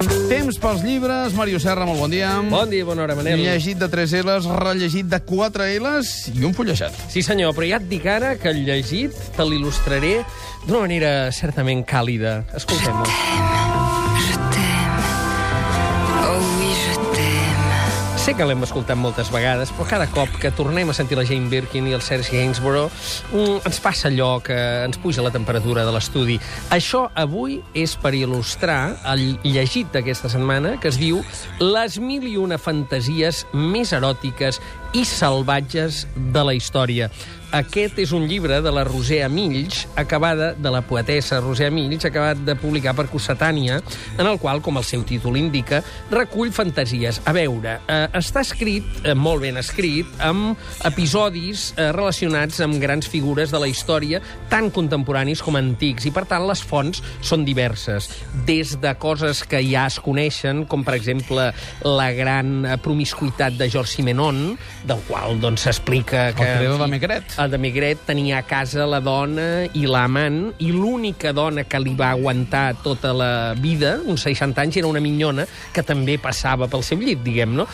Temps pels llibres. Mario Serra, molt bon dia. Bon dia, bona hora, Manel. Llegit de 3 L's, rellegit de 4 L's i un fullejat. Sí, senyor, però ja et dic ara que el llegit te l'il·lustraré d'una manera certament càlida. Escoltem-ho. Je t'aime. Oh oui, je t'aime. Sé que l'hem escoltat moltes vegades, però cada cop que tornem a sentir la Jane Birkin i el Serge Gainsborough, mm, ens passa allò que ens puja la temperatura de l'estudi. Això avui és per il·lustrar el llegit d'aquesta setmana, que es diu Les mil i una fantasies més eròtiques i salvatges de la història. Aquest és un llibre de la Roser Amills, acabada de la poetessa Roser Amills, acabat de publicar per Cossetània, en el qual, com el seu títol indica, recull fantasies. A veure, eh, està escrit, eh, molt ben escrit, amb episodis eh, relacionats amb grans figures de la història, tant contemporanis com antics, i per tant les fonts són diverses. Des de coses que ja es coneixen, com per exemple la gran promiscuitat de George Simenon, del qual doncs s'explica que... creador en de el de Maigret tenia a casa la dona i l'amant, i l'única dona que li va aguantar tota la vida, uns 60 anys, era una minyona que també passava pel seu llit, diguem, no?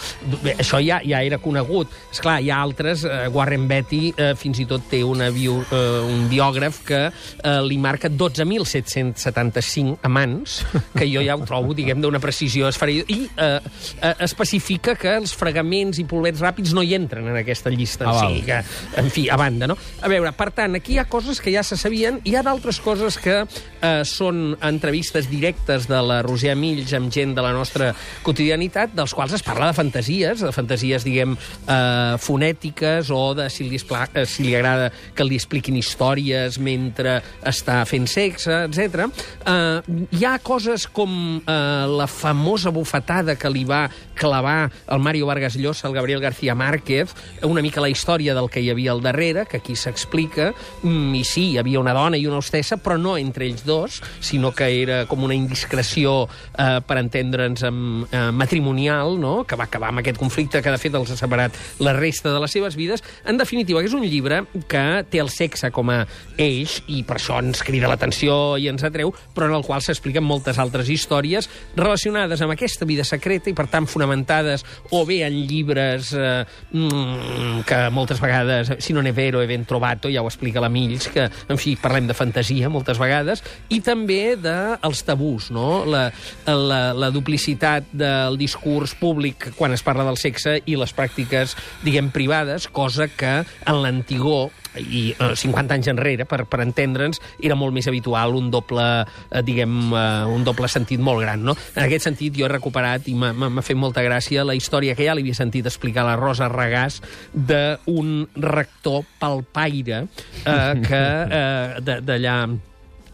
Bé, això ja, ja era conegut. És clar, hi ha altres, eh, Warren Beatty eh, fins i tot té una bio, eh, un biògraf que eh, li marca 12.775 amants, que jo ja ho trobo, diguem, d'una precisió esfereïda, i eh, eh, especifica que els fregaments i polvets ràpids no hi entren en aquesta llista. Ah, o sigui que, en fi, a banda, no? A veure, per tant, aquí hi ha coses que ja se sabien, i hi ha d'altres coses que eh, són entrevistes directes de la Roser Mills amb gent de la nostra quotidianitat, dels quals es parla de fantasies, de fantasies, diguem, eh, fonètiques, o de si li, espla, eh, si li agrada que li expliquin històries mentre està fent sexe, etc. Eh, hi ha coses com eh, la famosa bufetada que li va clavar el Mario Vargas Llosa, el Gabriel García Márquez, una mica la història del que hi havia al darrere, que aquí s'explica, mm, i sí, hi havia una dona i una hostessa, però no entre ells dos, sinó que era com una indiscreció, eh, per entendre'ns, eh, matrimonial, no? que va acabar amb aquest conflicte que, de fet, els ha separat la resta de les seves vides. En definitiva, és un llibre que té el sexe com a eix, i per això ens crida l'atenció i ens atreu, però en el qual s'expliquen moltes altres històries relacionades amb aquesta vida secreta i, per tant, fonamentades o bé en llibres eh, mm, que moltes vegades, si no n'he vero, he ben ja ho explica la Mills, que, en fi, parlem de fantasia moltes vegades, i també dels tabús, no? La, la, la duplicitat del discurs públic quan es parla del sexe i les pràctiques, diguem, privades, cosa que en l'antigor i eh, 50 anys enrere, per, per entendre'ns, era molt més habitual un doble, eh, diguem, eh, un doble sentit molt gran, no? En aquest sentit, jo he recuperat, i m'ha- fet molta gràcia, la història que ja li havia sentit explicar la Rosa Regàs d'un rector palpaire eh, que eh, d'allà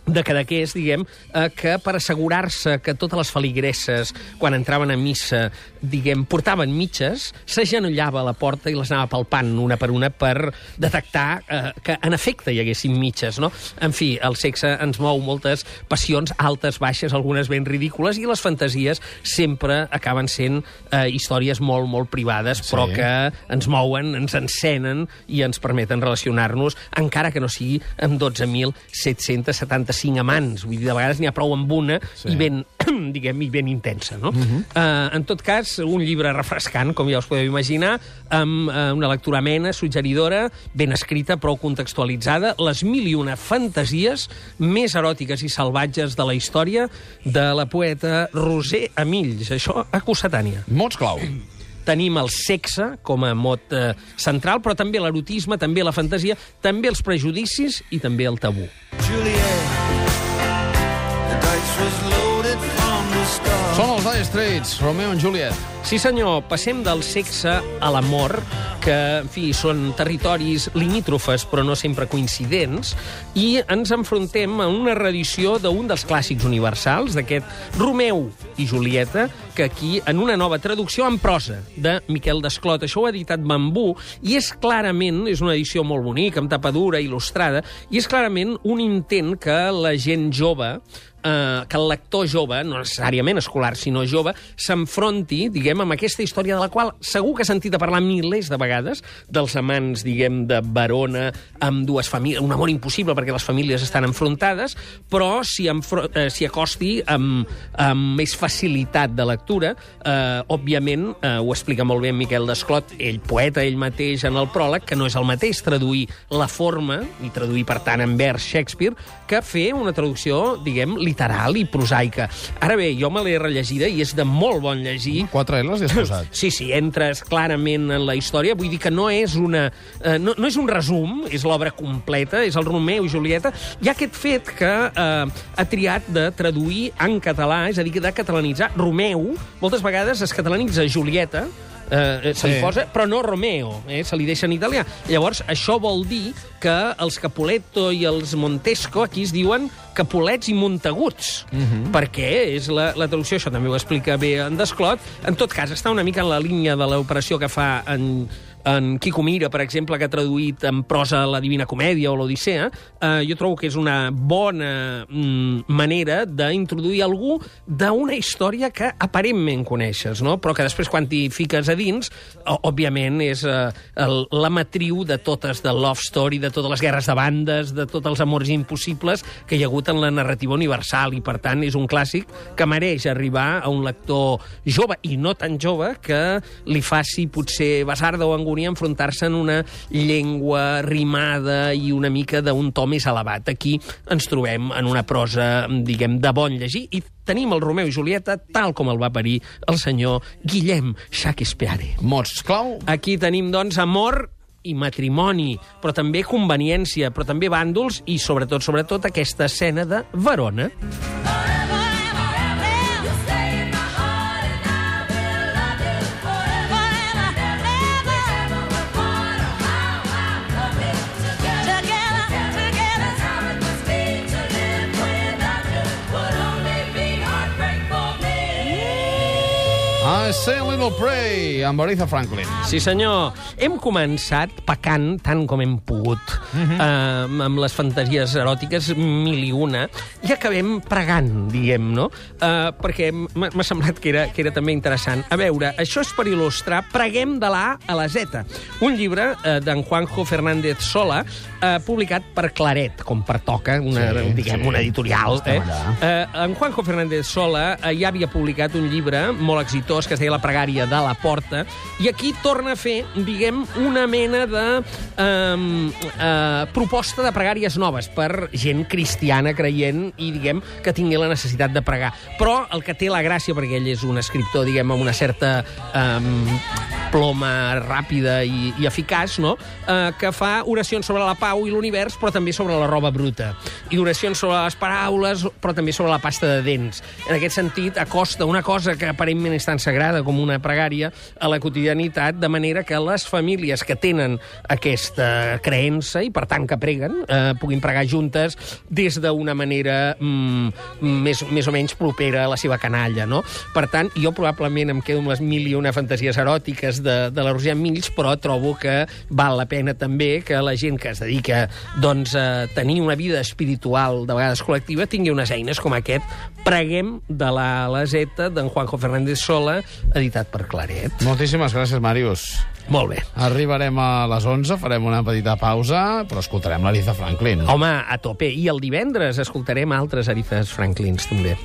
de Cadaqués, diguem, eh, que per assegurar-se que totes les feligresses, quan entraven a missa, diguem, portaven mitges, s'agenollava a la porta i les anava palpant una per una per detectar eh, que, en efecte, hi haguessin mitges, no? En fi, el sexe ens mou moltes passions altes, baixes, algunes ben ridícules, i les fantasies sempre acaben sent eh, històries molt, molt privades, Sí. però que ens mouen, ens encenen i ens permeten relacionar-nos, encara que no sigui amb 12.775 amants. Vull dir, de vegades n'hi ha prou amb una Sí. i ben, diguem, i ben intensa, no? uh, en tot cas, un llibre refrescant, com ja us podeu imaginar, amb uh, una lectura amena, suggeridora, ben escrita, prou contextualitzada, les mil i una fantasies més eròtiques i salvatges de la història de la poeta Roser Amills. Això a Cossetània Mots clau. tenim el sexe com a mot eh, central, però també l'erotisme, també la fantasia, també els prejudicis i també el tabú. Juliet. The dice was loaded Dire Straits, Romeo and Juliet. Sí, senyor, passem del sexe a l'amor, que, en fi, són territoris limítrofes, però no sempre coincidents, i ens enfrontem a una reedició d'un dels clàssics universals, d'aquest Romeu i Julieta, que aquí, en una nova traducció en prosa, de Miquel Desclot. Això ho ha editat Bambú, i és clarament, és una edició molt bonica, amb tapadura, il·lustrada, i és clarament un intent que la gent jove eh, que el lector jove, no necessàriament escolar, sinó jove, s'enfronti, diguem, amb aquesta història de la qual segur que ha sentit a parlar milers de vegades, dels amants, diguem, de Verona, amb dues famílies, un amor impossible perquè les famílies estan enfrontades, però s'hi eh, acosti amb, amb més facilitat de lectura. Eh, òbviament, eh, ho explica molt bé Miquel Desclot, ell poeta, ell mateix, en el pròleg, que no és el mateix traduir la forma, i traduir, per tant, en vers Shakespeare, que fer una traducció, diguem, literal i prosaica. Ara bé, jo me l'he rellegida i és de molt bon llegir. Quatre L's li has posat. Sí, sí, entres clarament en la història. Vull dir que no és, una, eh, no, no és un resum, és l'obra completa, és el Romeu i Julieta. Hi ha aquest fet que eh, ha triat de traduir en català, és a dir, de catalanitzar Romeu. Moltes vegades es catalanitza Julieta, eh, se li Sí. posa, però no Romeo, eh, se li deixa en italià. Llavors, això vol dir que els Capuletto i els Montesco aquí es diuen Capulets i Montaguts, perquè és la, la traducció, això també ho explica bé en Desclot. En tot cas, està una mica en la línia de l'operació que fa en, en Quico Mira, per exemple, que ha traduït en prosa la Divina Comèdia o l'Odissea, eh, jo trobo que és una bona mm, manera d'introduir algú d'una història que aparentment coneixes, no? però que després quan t'hi fiques a dins, òbviament és eh, el, la matriu de totes, de love story, de totes les guerres de bandes, de tots els amors impossibles que hi ha hagut en la narrativa universal, i per tant és un clàssic que mereix arribar a un lector jove, i no tan jove, que li faci potser basarda o angúnia enfrontar-se en una llengua rimada i una mica d'un to més elevat. Aquí ens trobem en una prosa, diguem, de bon llegir, i tenim el Romeu i Julieta tal com el va parir el senyor Guillem Shakespeare. Mots clau. Aquí tenim, doncs, amor i matrimoni, però també conveniència, però també bàndols i, sobretot, sobretot, aquesta escena de Verona. I say a little pray, amb Aretha Franklin. Sí, senyor. Hem començat pecant tant com hem pogut, Mhm. eh, amb les fantasies eròtiques mil i una, i acabem pregant, diguem, no? Eh, perquè m'ha semblat que era, que era també interessant. A veure, això és per il·lustrar Preguem de la A la Z, un llibre eh, d'en Juanjo Fernández Sola, eh, publicat per Claret, com pertoca, una, Sí, diguem, sí. una editorial. Eh? Eh, en Juanjo Fernández Sola eh, ja havia publicat un llibre molt exitós que es deia La pregària de la porta, i aquí torna a fer, diguem, una mena de eh, eh, proposta de pregàries noves per gent cristiana creient i, diguem, que tingui la necessitat de pregar. Però el que té la gràcia, perquè ell és un escriptor, diguem, amb una certa eh, ploma ràpida i, i eficaç, no? eh, que fa oracions sobre la pau i l'univers, però també sobre la roba bruta. I oracions sobre les paraules, però també sobre la pasta de dents. En aquest sentit, acosta una cosa que aparentment és tan sagrada com una pregària a la quotidianitat, de manera que les famílies que tenen aquesta creença i, per tant, que preguen, eh, puguin pregar juntes des d'una manera mm, més, més o menys propera a la seva canalla, no? Per tant, jo probablement em quedo amb les mil i una fantasies eròtiques de, de la Roser Mills, però trobo que val la pena també que la gent que es dedica doncs, a tenir una vida espiritual, de vegades col·lectiva, tingui unes eines com aquest Preguem de la la Z d'en Juanjo Fernández Sola, editat per Claret. Moltíssimes gràcies, Màrius. Molt bé. Arribarem a les 11, farem una petita pausa, però escoltarem l'Aretha Franklin. Home, a tope. I el divendres escoltarem altres Arithas Franklins, també.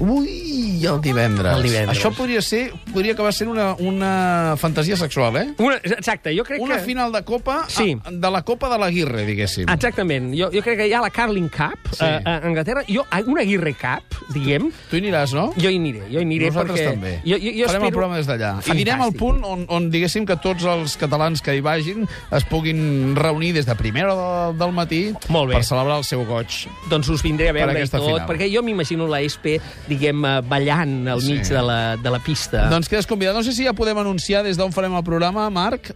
Ui, el divendres. El divendres. Això podria ser, podria acabar sent una, una fantasia sexual, eh? Una, exacte, jo crec Una que... final de Copa Sí. a, de la Copa de l'Aguirre, diguéssim. Exactament. Jo, jo crec que hi ha la Carling Cup Sí. eh, a Anglaterra. Jo, una Aguirre Cup, diguem, Tu hi aniràs, no? jo hi aniré. Jo hi aniré Nosaltres perquè... també. Jo, jo, jo Farem el espero... programa des d'allà. I direm al punt on, on diguéssim que tots els catalans que hi vagin es puguin reunir des de primera hora del matí Molt bé. per celebrar el seu goig. Doncs us vindré a veure i aquesta tot, final. perquè jo m'imagino la ESP, diguem, eh, ballant al Sí. mig de la, de la pista. Doncs quedes convidat. No sé si ja podem anunciar des d'on farem el programa, Marc.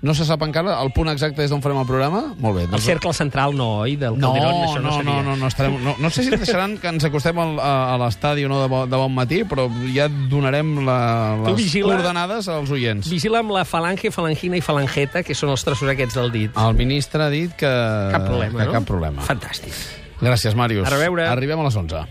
No se sap encara el punt exacte des d'on farem el programa? Molt bé. El Doncs... cercle central no, oi? Del No, Calderón, això no, no, seria. no, no, no, estarem, no, no sé si ens deixaran que ens acostem al, a, a l'estadi o no de, bo, de bon matí, però ja donarem la, les vigila. coordenades als oients. Vigila amb la falange, falangina i falangeta, que són els trossos aquests del dit. El ministre ha dit que... Cap problema, que no? cap problema. Fantàstic. Gràcies, Màrius. A reveure. Arribem a les 11.